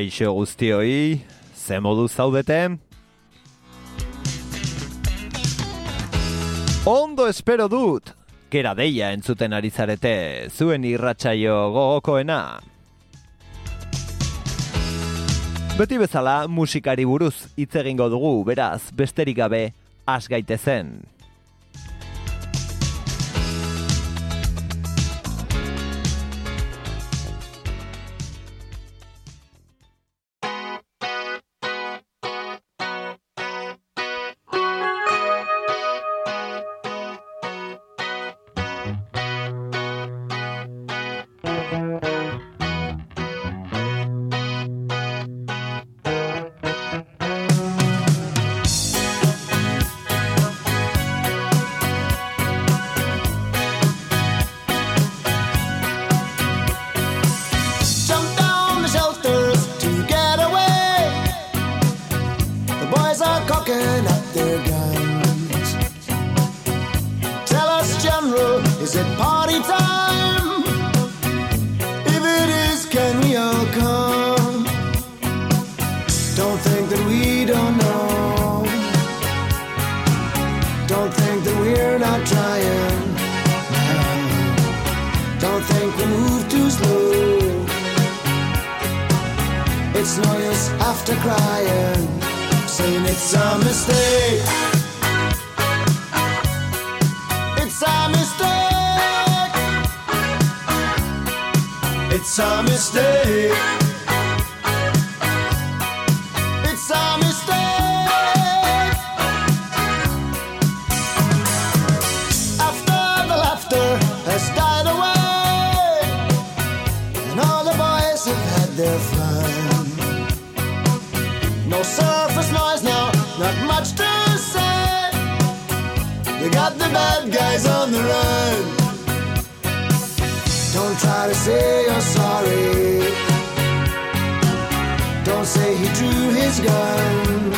Kaixo guztioi, ze modu zaudete? Ondo espero dut, gera deia entzuten ari zarete, zuen irratsaio gogokoena. Beti bezala musikari buruz hitz egingo dugu, beraz, besterik gabe, has gaitezen. It's a mistake. It's a mistake. After the laughter has died away, and all the boys have had their fun. No surface noise now, not much to say. They got the bad guys on the run. Don't try to say you're. Drew his gun.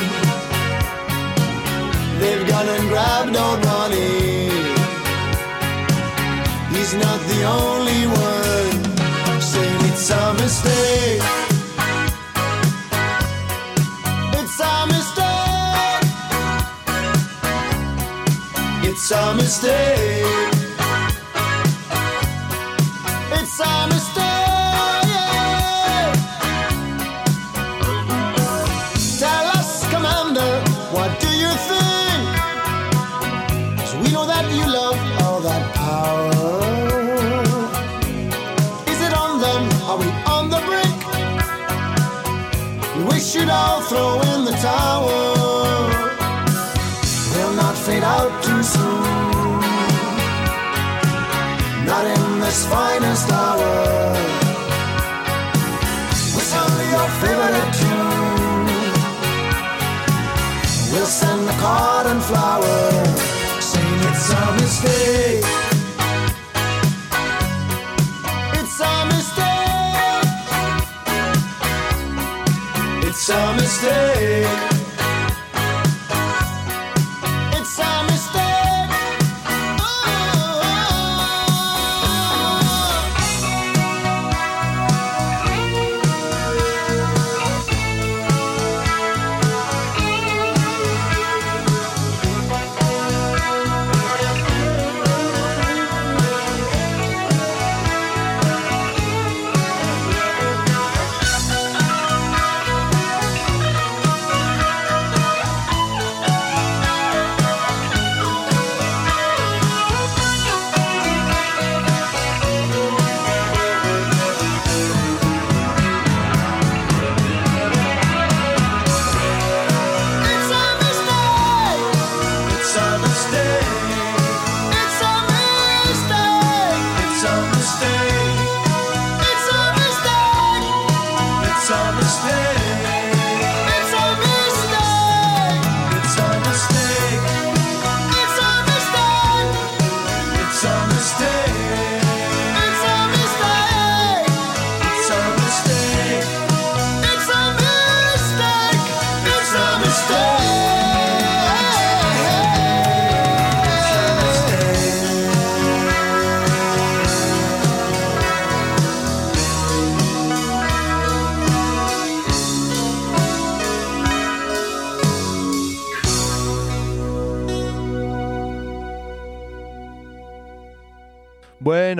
They've gone and grabbed old Ronnie. He's not the only one saying it's a mistake. It's a mistake. It's a mistake. It's a mistake. Throw in the towel. We'll not fade out too soon. Not in this finest hour. Whistle your favorite tune. We'll send a card and flower, saying it's a mistake. say.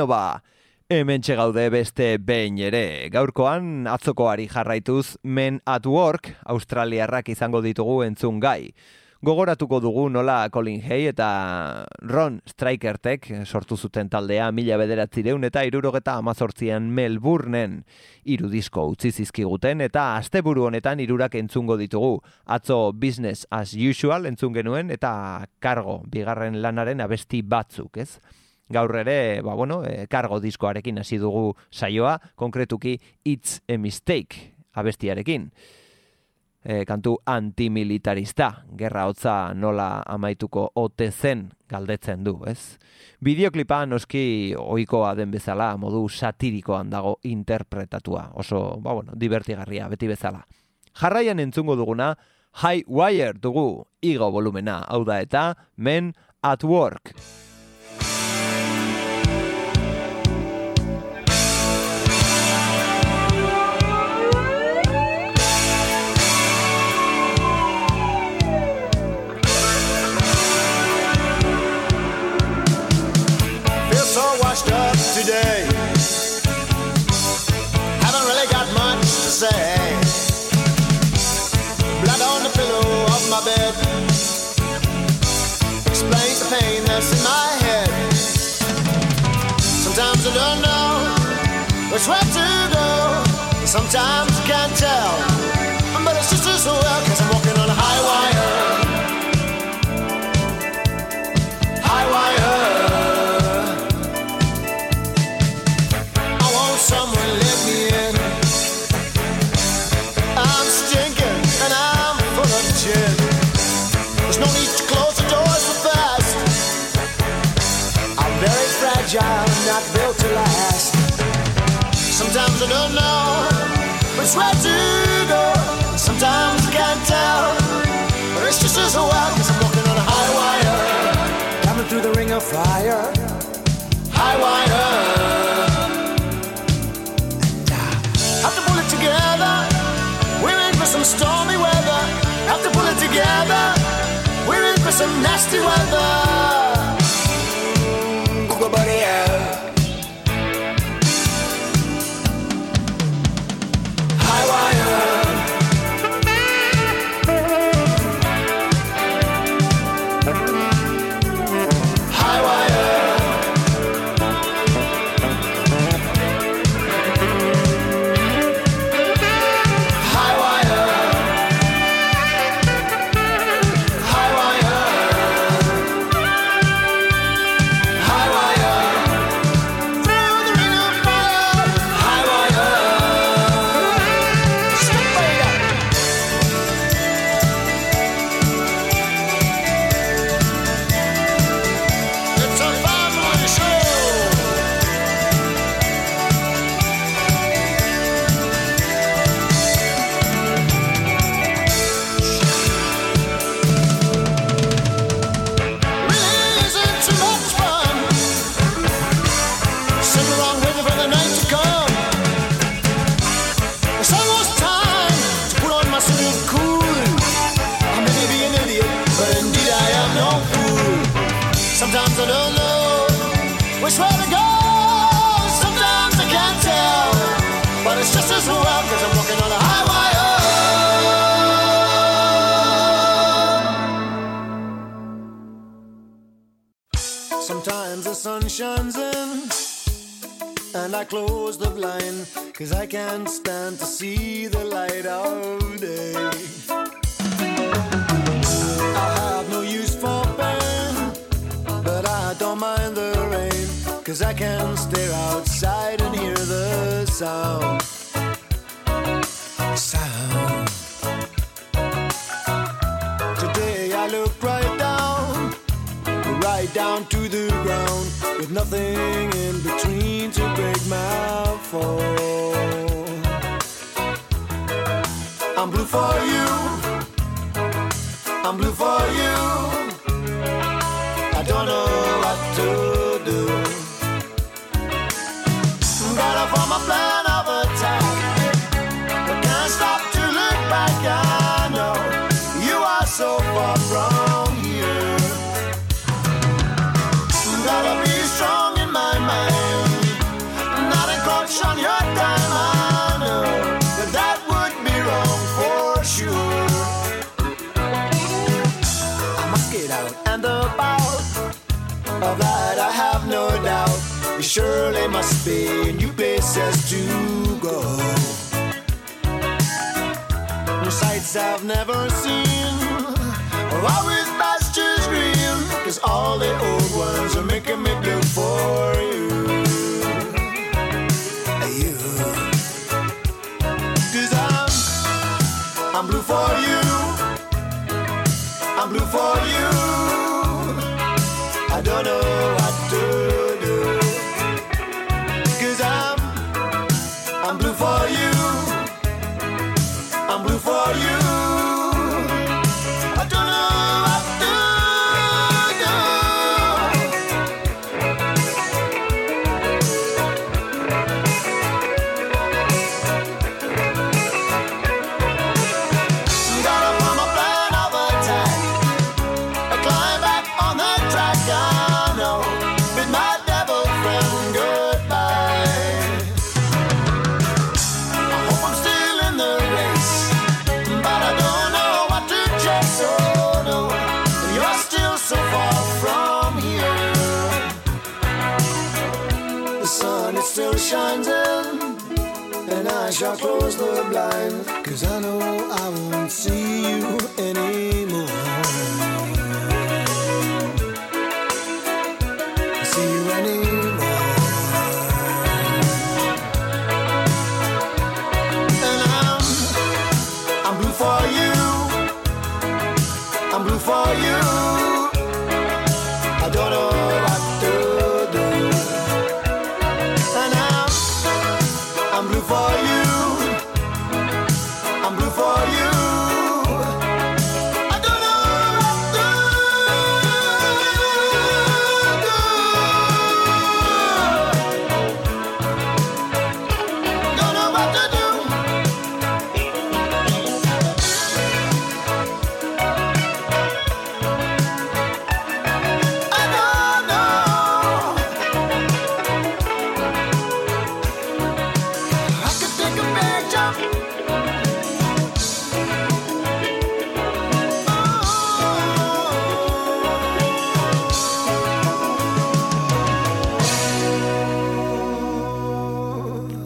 Bueno ba, hemen gaude beste behin ere. Gaurkoan atzokoari jarraituz Men at Work Australiarrak izango ditugu entzun gai. Gogoratuko dugu nola Colin Hay eta Ron Strikertek sortu zuten taldea mila bederatzireun eta irurogeta amazortzian Melbourneen irudisko utzi zizkiguten eta asteburu honetan irurak entzungo ditugu. Atzo Business as Usual entzun genuen eta kargo bigarren lanaren abesti batzuk, ez? Gaur ere, ba, bueno, e, kargo diskoarekin hasi dugu saioa, konkretuki It's a Mistake abestiarekin. E, kantu antimilitarista, gerra hotza nola amaituko ote zen galdetzen du, ez? Bideoklipa noski ohikoa den bezala, modu satirikoan dago interpretatua, oso, ba, bueno, divertigarria, beti bezala. Jarraian entzungo duguna, High Wire dugu, igo volumena, hau da eta, Men at Work. Pain that's in my head. Sometimes I don't know which way to go. Sometimes I can't tell. Sometimes I don't know which way to go. Sometimes I can't tell. But it's just as well, cause I'm walking on a high wire. Coming through the ring of fire. High wire. Uh, have to pull it together. We're in for some stormy weather. Have to pull it together. We're in for some nasty weather. Down to the ground, with nothing in between to break my fall. I'm blue for you. I'm blue for you. Of that I have no doubt. There surely must be new places to go. New sights I've never seen. Or always pastures green. Cause all the old ones are making me blue for you. You. Cause I'm, I'm blue for you. I'm blue for you. And I close the blind Cause I know I won't see you anymore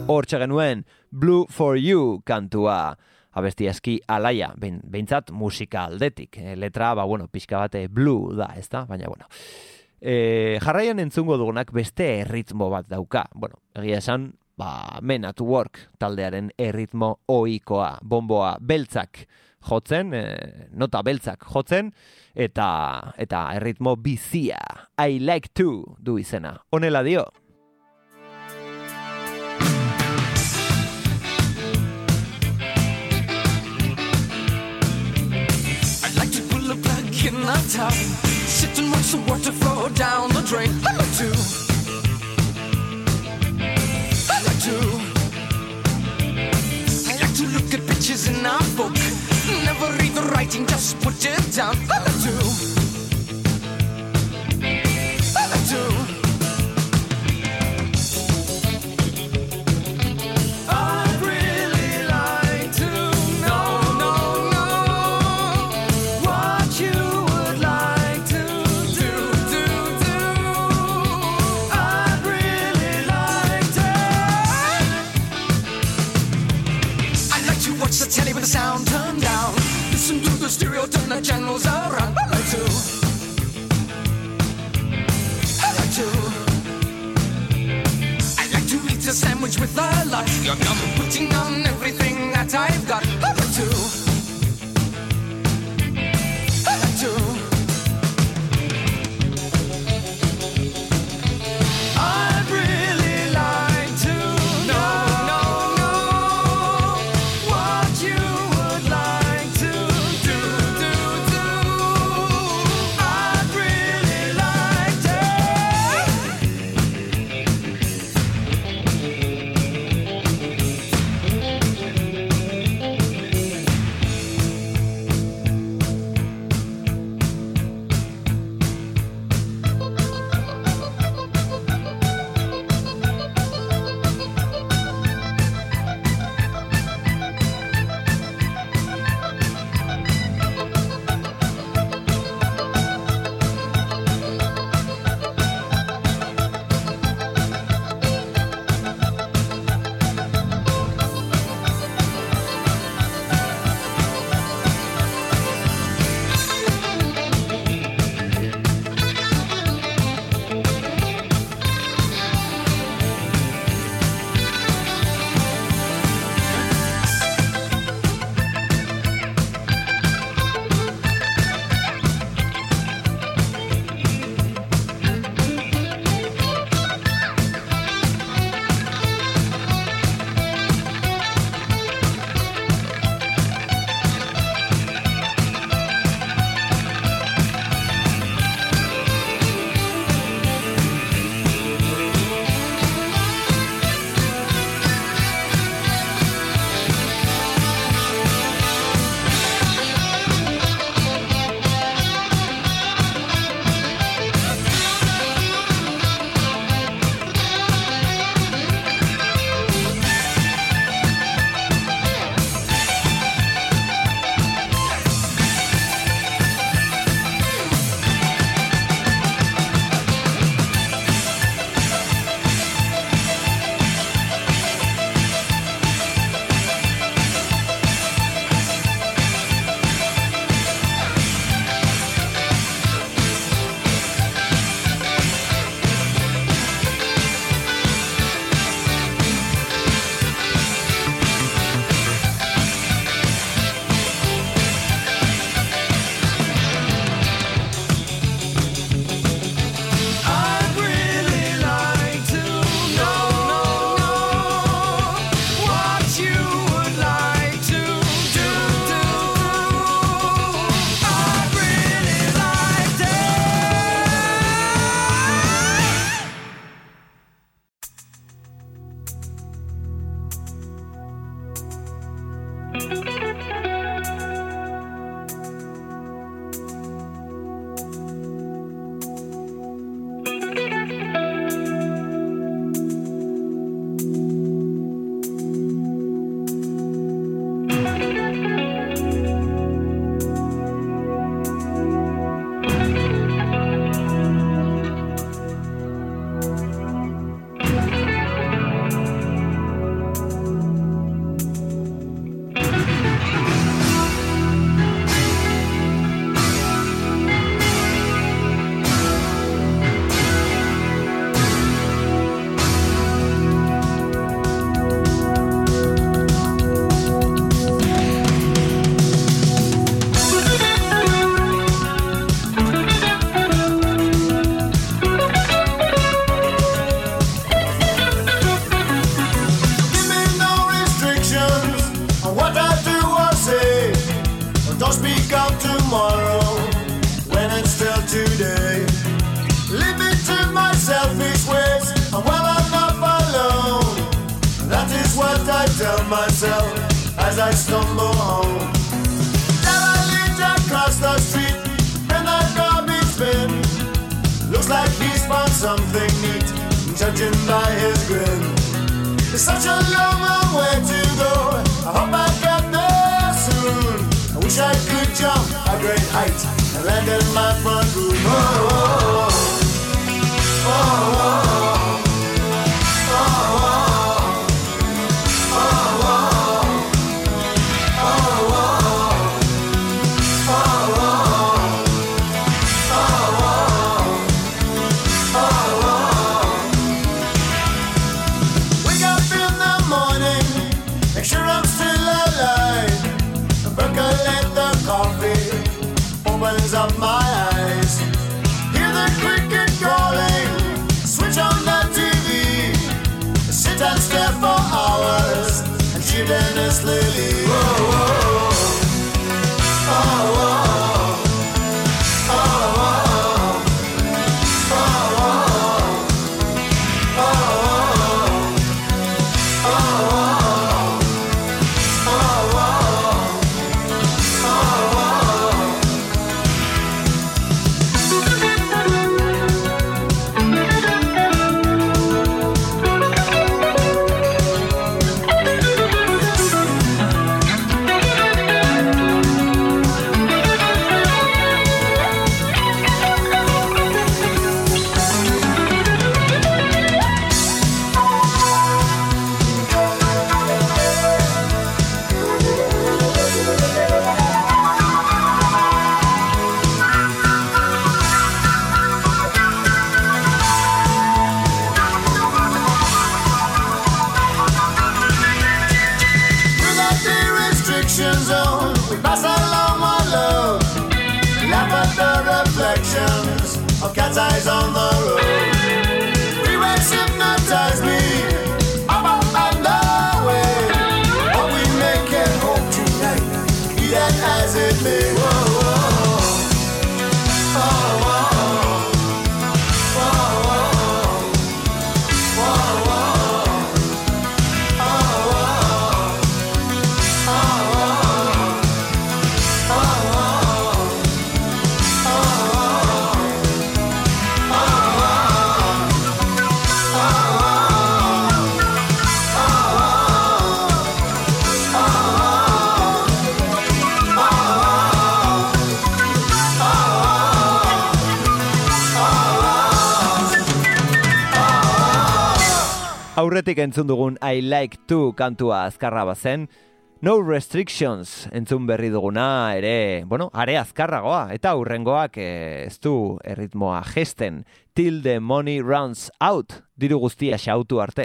Hortxe genuen Blue for You kantua abesti eski alaia, behin, behintzat musika aldetik. E, letra, ba, bueno, pixka bate blue da, ez da? Baina, bueno. E, jarraian entzungo dugunak beste erritmo bat dauka. Bueno, egia esan, ba, Men at Work taldearen erritmo oikoa, bomboa beltzak jotzen, e, nota beltzak jotzen, eta, eta erritmo bizia, I like to du izena. Honela dio. In the tub, sit and watch the water flow down the drain. I like to. I like to. I like to look at pictures in a book. Never read the writing, just put it down. I like to. So turn the channels around. I like to. I like to. I like to eat a sandwich with a lot. Aurretik entzun dugun I Like To kantua azkarra bazen, No Restrictions entzun berri duguna ere, bueno, are azkarragoa, eta aurrengoak eh, ez du erritmoa gesten, Till the Money Runs Out, diru guztia xautu arte.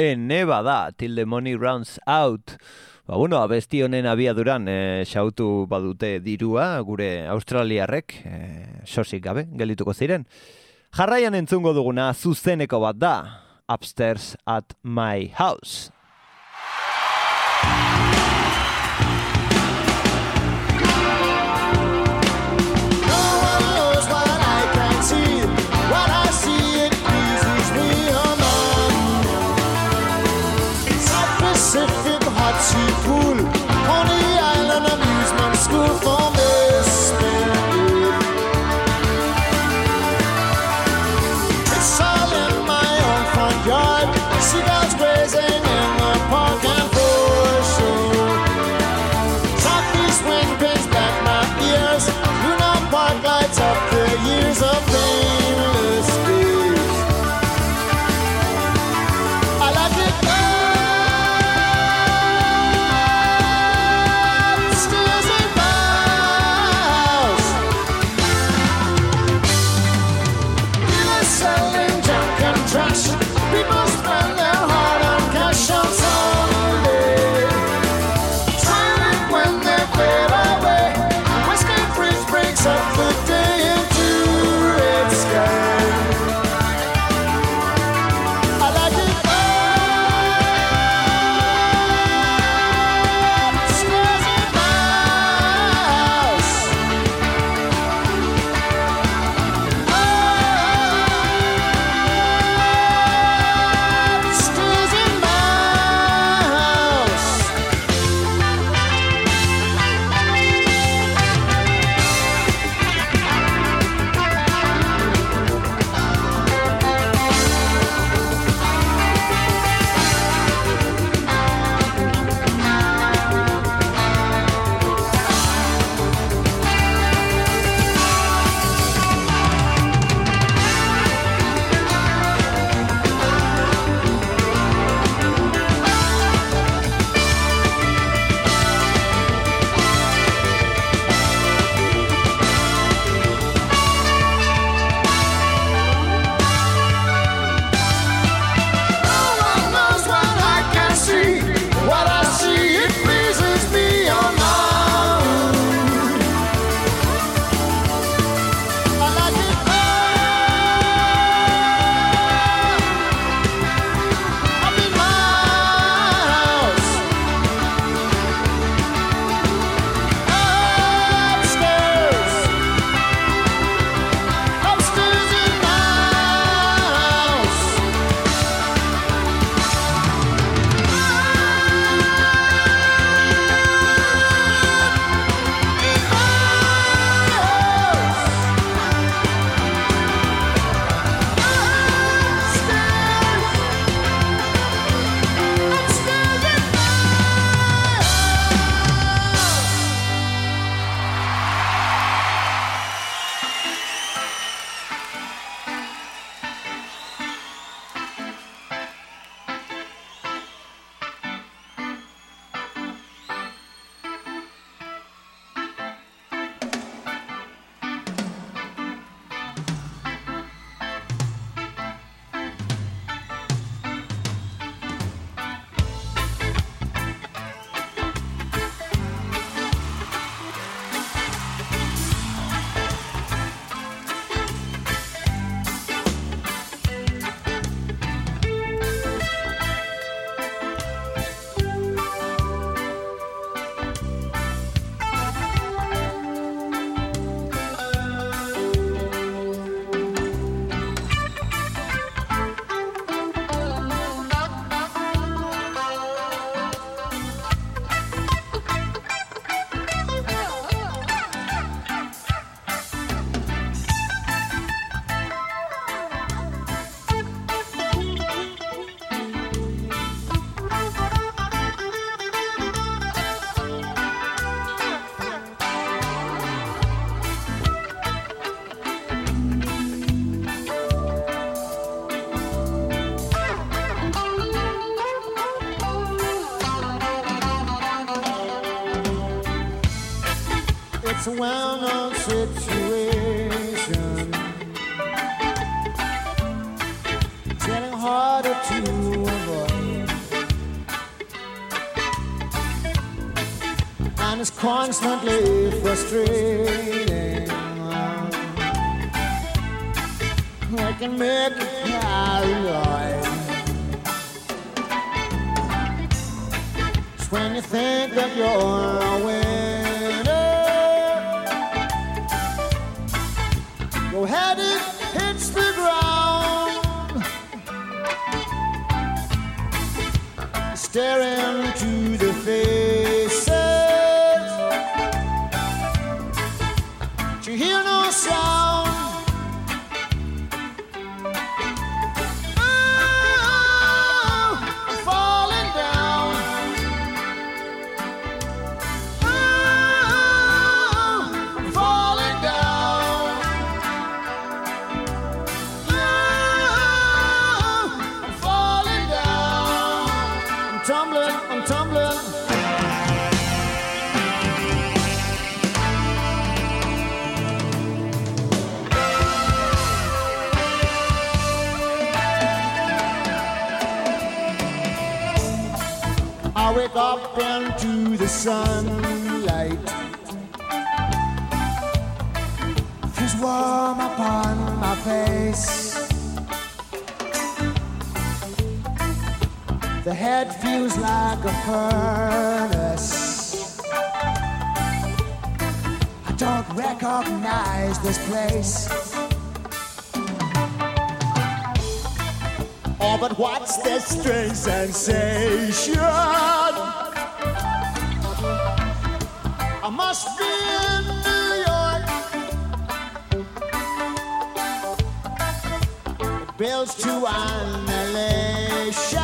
en Nevada till the money runs out. Ba, bueno, abesti honen abiaduran e, xautu badute dirua gure australiarrek e, sosik gabe gelituko ziren. Jarraian entzungo duguna zuzeneko bat da, upstairs at my house. It's a well known situation. Getting harder to avoid. And it's constantly frustrating. I can make it paranoid. When you think that you're away. Staring up into the sunlight. Feels warm upon my face. The head feels like a furnace. I don't recognize this place. Oh, but what's this strange sensation? Bills to annihilation.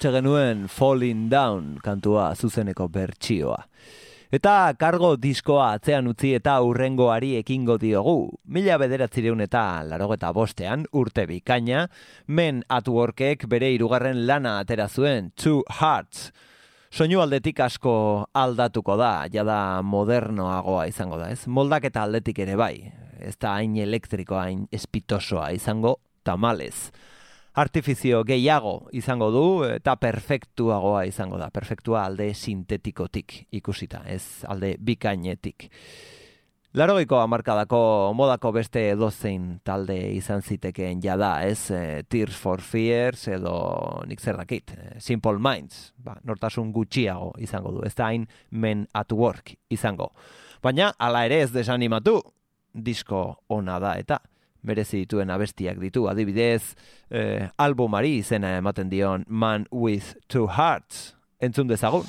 Hortxe genuen Falling Down kantua zuzeneko bertsioa. Eta kargo diskoa atzean utzi eta urrengoari ekingo diogu. Mila bederatzireun eta larogeta bostean urte bikaina, men at workek bere irugarren lana atera zuen, Two Hearts. Soinu aldetik asko aldatuko da, jada modernoagoa izango da, ez? Moldaketa aldetik ere bai, ez da hain elektrikoa, hain espitosoa izango tamalez artifizio gehiago izango du eta perfektuagoa izango da. Perfektua alde sintetikotik ikusita, ez alde bikainetik. Larogeiko amarkadako modako beste edozein talde izan zitekeen jada, ez? E, Tears for Fears edo nik zer dakit, e, Simple Minds, ba, nortasun gutxiago izango du, ez da hain Men at Work izango. Baina, hala ere ez desanimatu, disko ona da eta merezi dituen abestiak ditu. Adibidez, eh, albumari izena ematen dion Man with Two Hearts. Entzun dezagun.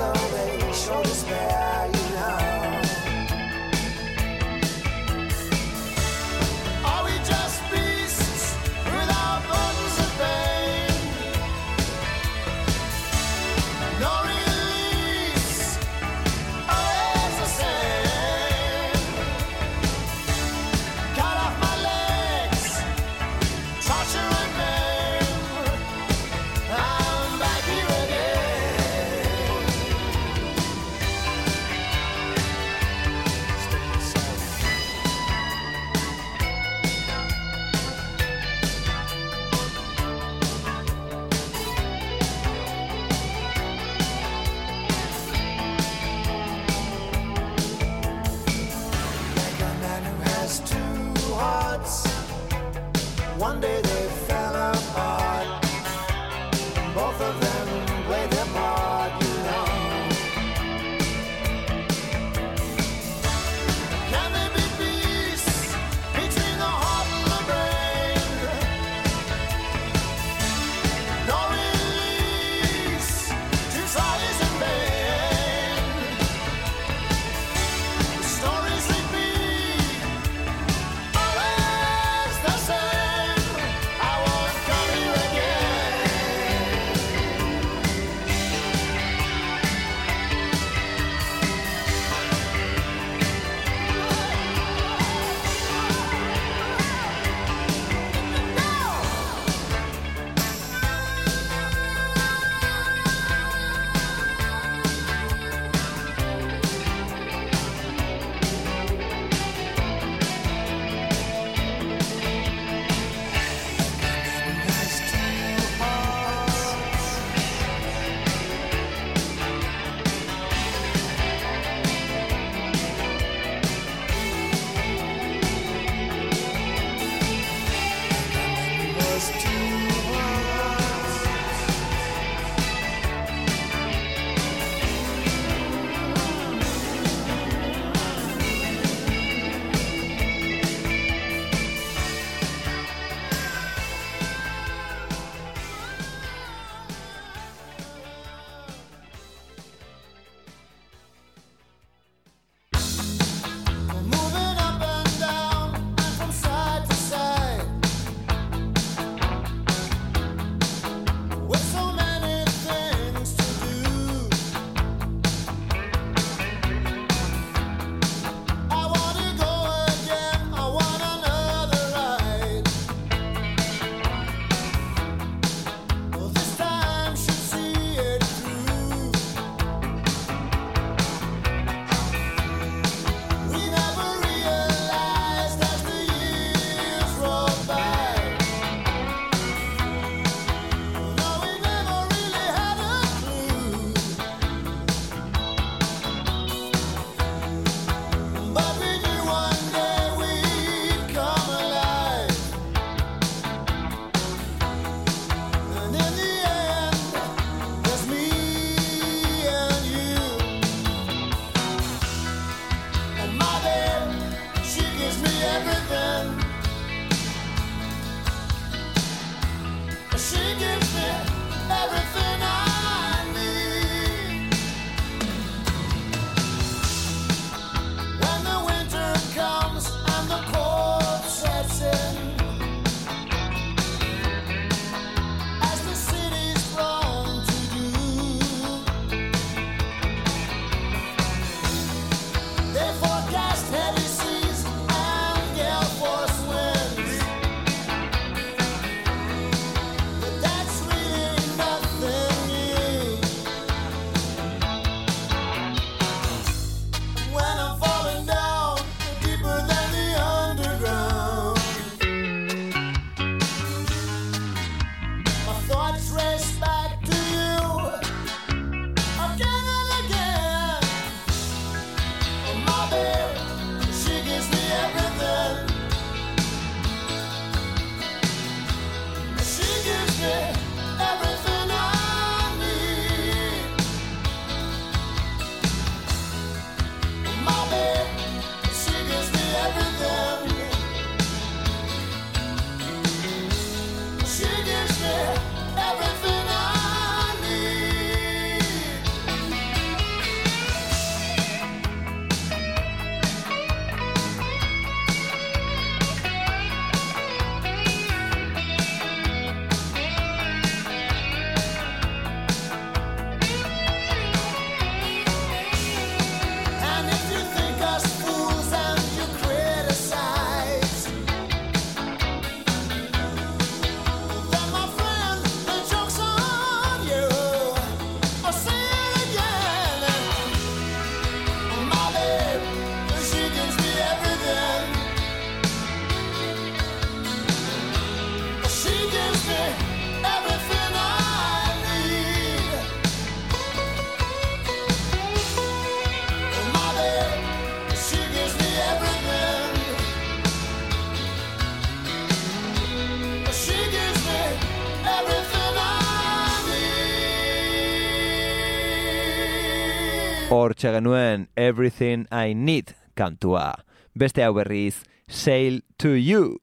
Show shoulders bare. hor genuen Everything I Need kantua. Beste hau berriz, Sail to You!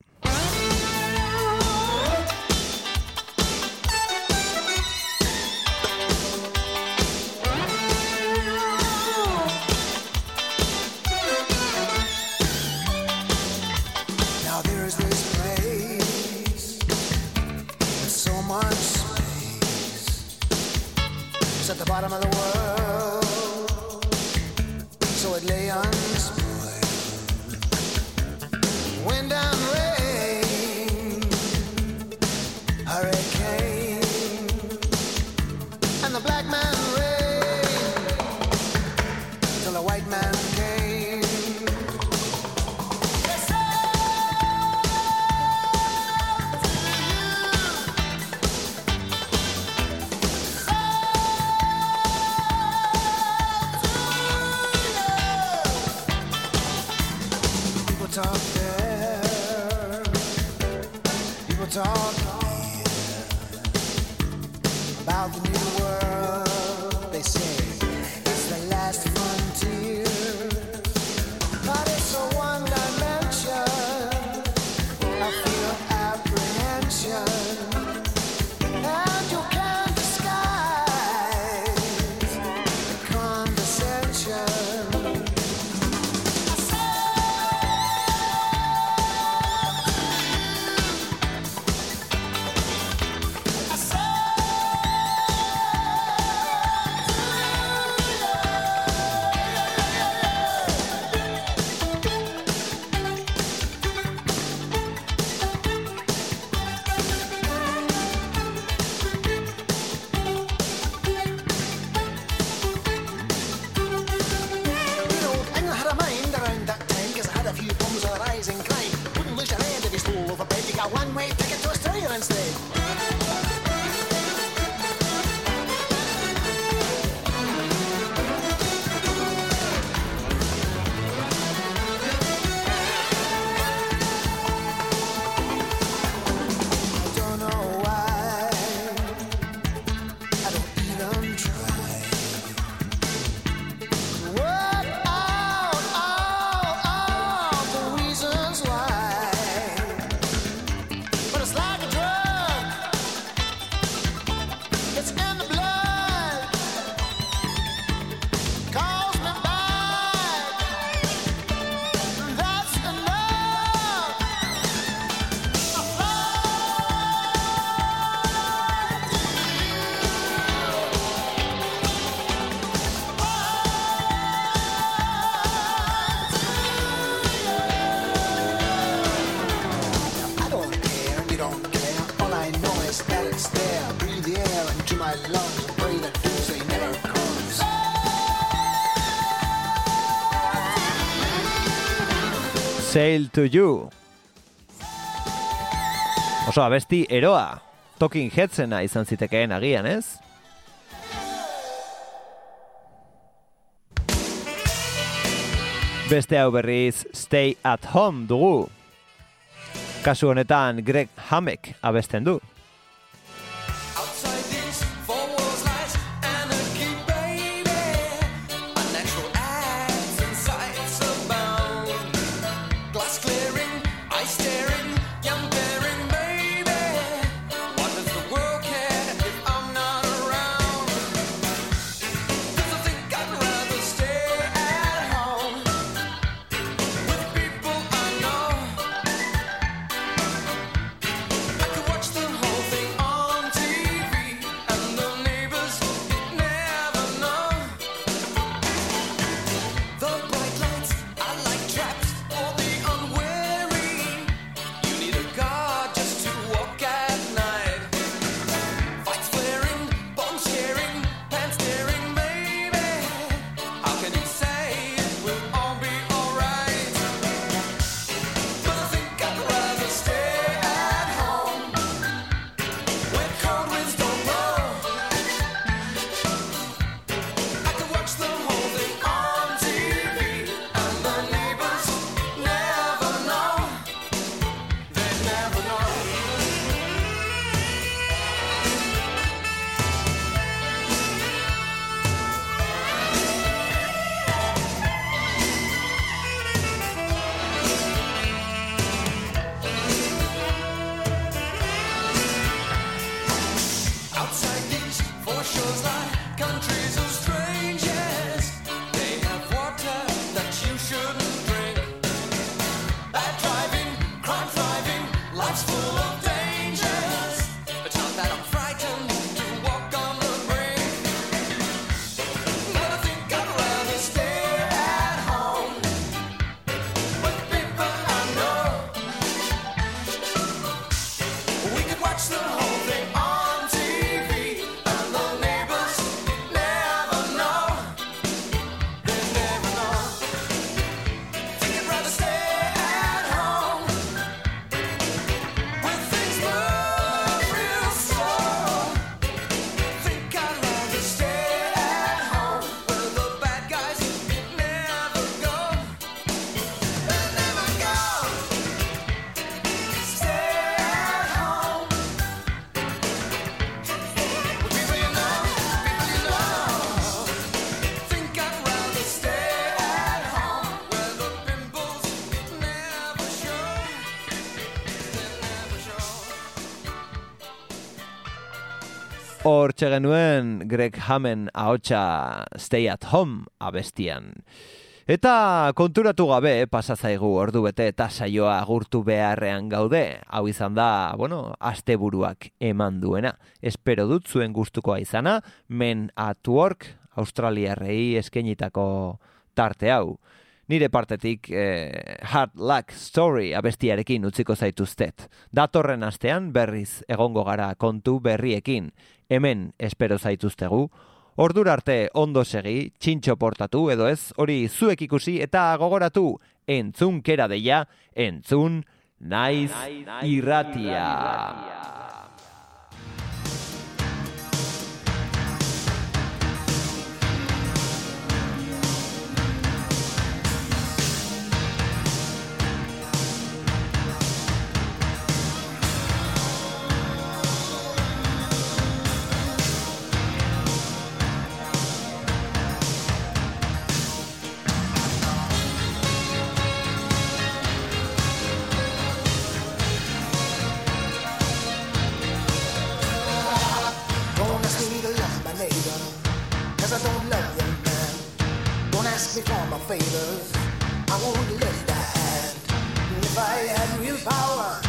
Sail to You. Oso abesti eroa, Talking Headsena izan zitekeen agian, ez? Beste hau berriz Stay at Home dugu. Kasu honetan Greg Hamek abesten du. Hor genuen Greg Hamen ahotsa Stay at Home abestian. Eta konturatu gabe pasazaigu ordu bete eta saioa agurtu beharrean gaude. Hau izan da, bueno, asteburuak eman duena. Espero dut zuen gustukoa izana, Men at Work Australiarrei eskenitako tarte hau. Nire partetik eh, Hard Luck Story abestiarekin utziko zaituztet. Datorren astean berriz egongo gara kontu berriekin. Hemen espero zaituztegu. Ordura arte ondo segi, txintxo portatu edo ez, hori zuek ikusi eta gogoratu, entzun kera deia, entzun naiz irratia. Don't for my favors, I won't lend a hand. If I had real power,